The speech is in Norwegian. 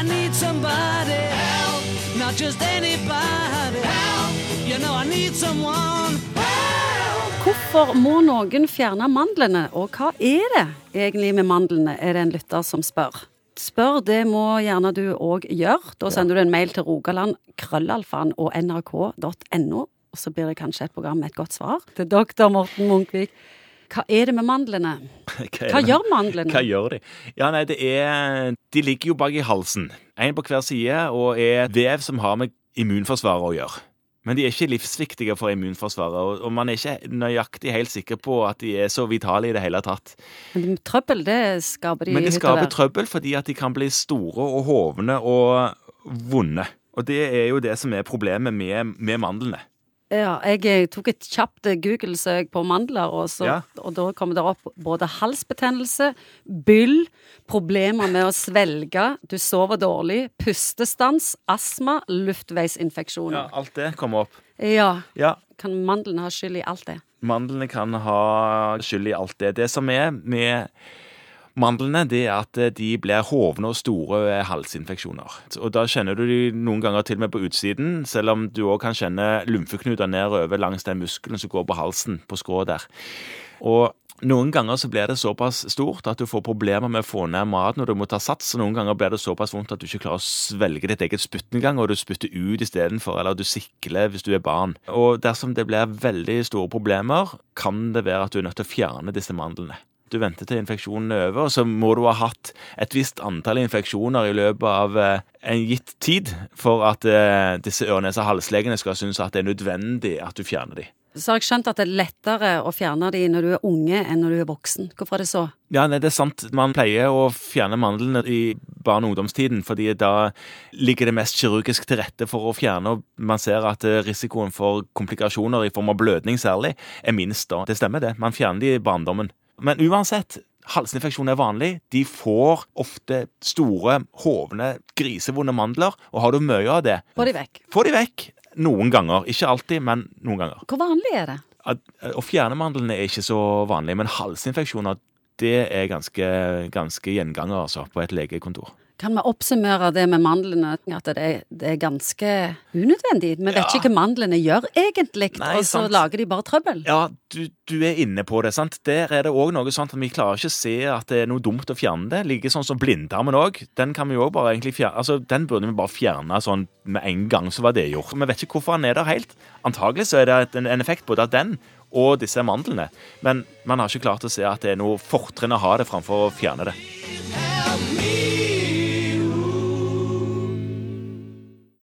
I need somebody help, not just anybody help. You know I need someone help. Hvorfor må noen fjerne mandlene, og hva er det egentlig med mandlene, er det en lytter som spør. Spør, det må gjerne du òg gjøre. Da sender du en mail til Rogaland, krøllalfaen og nrk.no, og så blir det kanskje et program med et godt svar til doktor Morten Munkvik. Hva er det med mandlene? Hva, Hva gjør mandlene? Hva gjør de? Ja, nei, det er De ligger jo bak i halsen. En på hver side, og er vev som har med immunforsvaret å gjøre. Men de er ikke livsviktige for immunforsvaret, og- man er ikke nøyaktig helt sikker på at de er så vitale i det hele tatt. Men Trøbbel, det skaper de Men det skaper trøbbel fordi at de kan bli store og hovne og vonde. Og det er jo det som er problemet med, med mandlene. Ja, jeg eh, tok et kjapt eh, Google-søk på mandler, og, så, Ja. og da kommer det opp både halsbetennelse, byll, problemer med å svelge, du sover dårlig, pustestans, astma, luftveisinfeksjoner. alt det kommer opp. Ja. Ja, Kan mandlene ha skyld i alt det? Mandlene kan ha skyld i alt det. Det som er med mandlene, det er at de blir hovne og store ved halsinfeksjoner. Og da kjenner du de noen ganger til og med på utsiden, selv om du òg kan kjenne lymfeknuter nedover langs den muskelen som går på halsen, på skrået der. Og noen ganger så blir det såpass stort at du får problemer med å få ned maten, og du må ta sats, og noen ganger blir det såpass vondt at du ikke klarer å svelge ditt eget spytt engang, og du spytter ut istedenfor, eller du sikler hvis du er barn. Og dersom det blir veldig store problemer, kan det være at du er nødt til å fjerne disse mandlene. Du venter til infeksjonen er over, og så må du ha hatt et visst antall infeksjoner i løpet av eh, en gitt tid for at eh, disse øre-nese-halslegene skal synes at det er nødvendig at du fjerner dem. Så har jeg skjønt at det er lettere å fjerne de når du er unge enn når du er voksen. Hvorfor er det så? Ja, nei, det er sant. Man pleier å fjerne mandlene i barne- og ungdomstiden, fordi da ligger det mest kirurgisk til rette for å fjerne, og man ser at eh, risikoen for komplikasjoner i form av blødning særlig, er minst da. Det stemmer det. Man fjerner de i barndommen. Men uansett, halsinfeksjon er vanlig. De får ofte store, hovne, grisevonde mandler, og har du mye av det, Få de vekk. få de vekk. Noen ganger. Ikke alltid, men noen ganger. Hvor vanlig er det? At, eh, å fjerne mandlene er ikke så vanlig, men halsinfeksjoner det er ganske, ganske gjenganger altså, på et legekontor. Kan vi oppsummere det med mandlene, at det det er ganske unødvendig? Vi vet Ja. ikke hva mandlene gjør egentlig, Nei, og så sant. lager de bare trøbbel. Ja, du, du er inne på det. sant? Der er det òg noe sånt at vi klarer ikke å se at det er noe dumt å fjerne det. Like sånn som blindtarmen òg. Den kan vi jo bare egentlig fjerne. Altså, den burde vi bare fjerne sånn med en gang, så var det gjort. Vi vet ikke hvorfor han er der helt. Antagelig så er det en, en effekt både av den og disse mandlene. Men man har ikke klart å se at det er noe fortrinn å ha det framfor å fjerne det.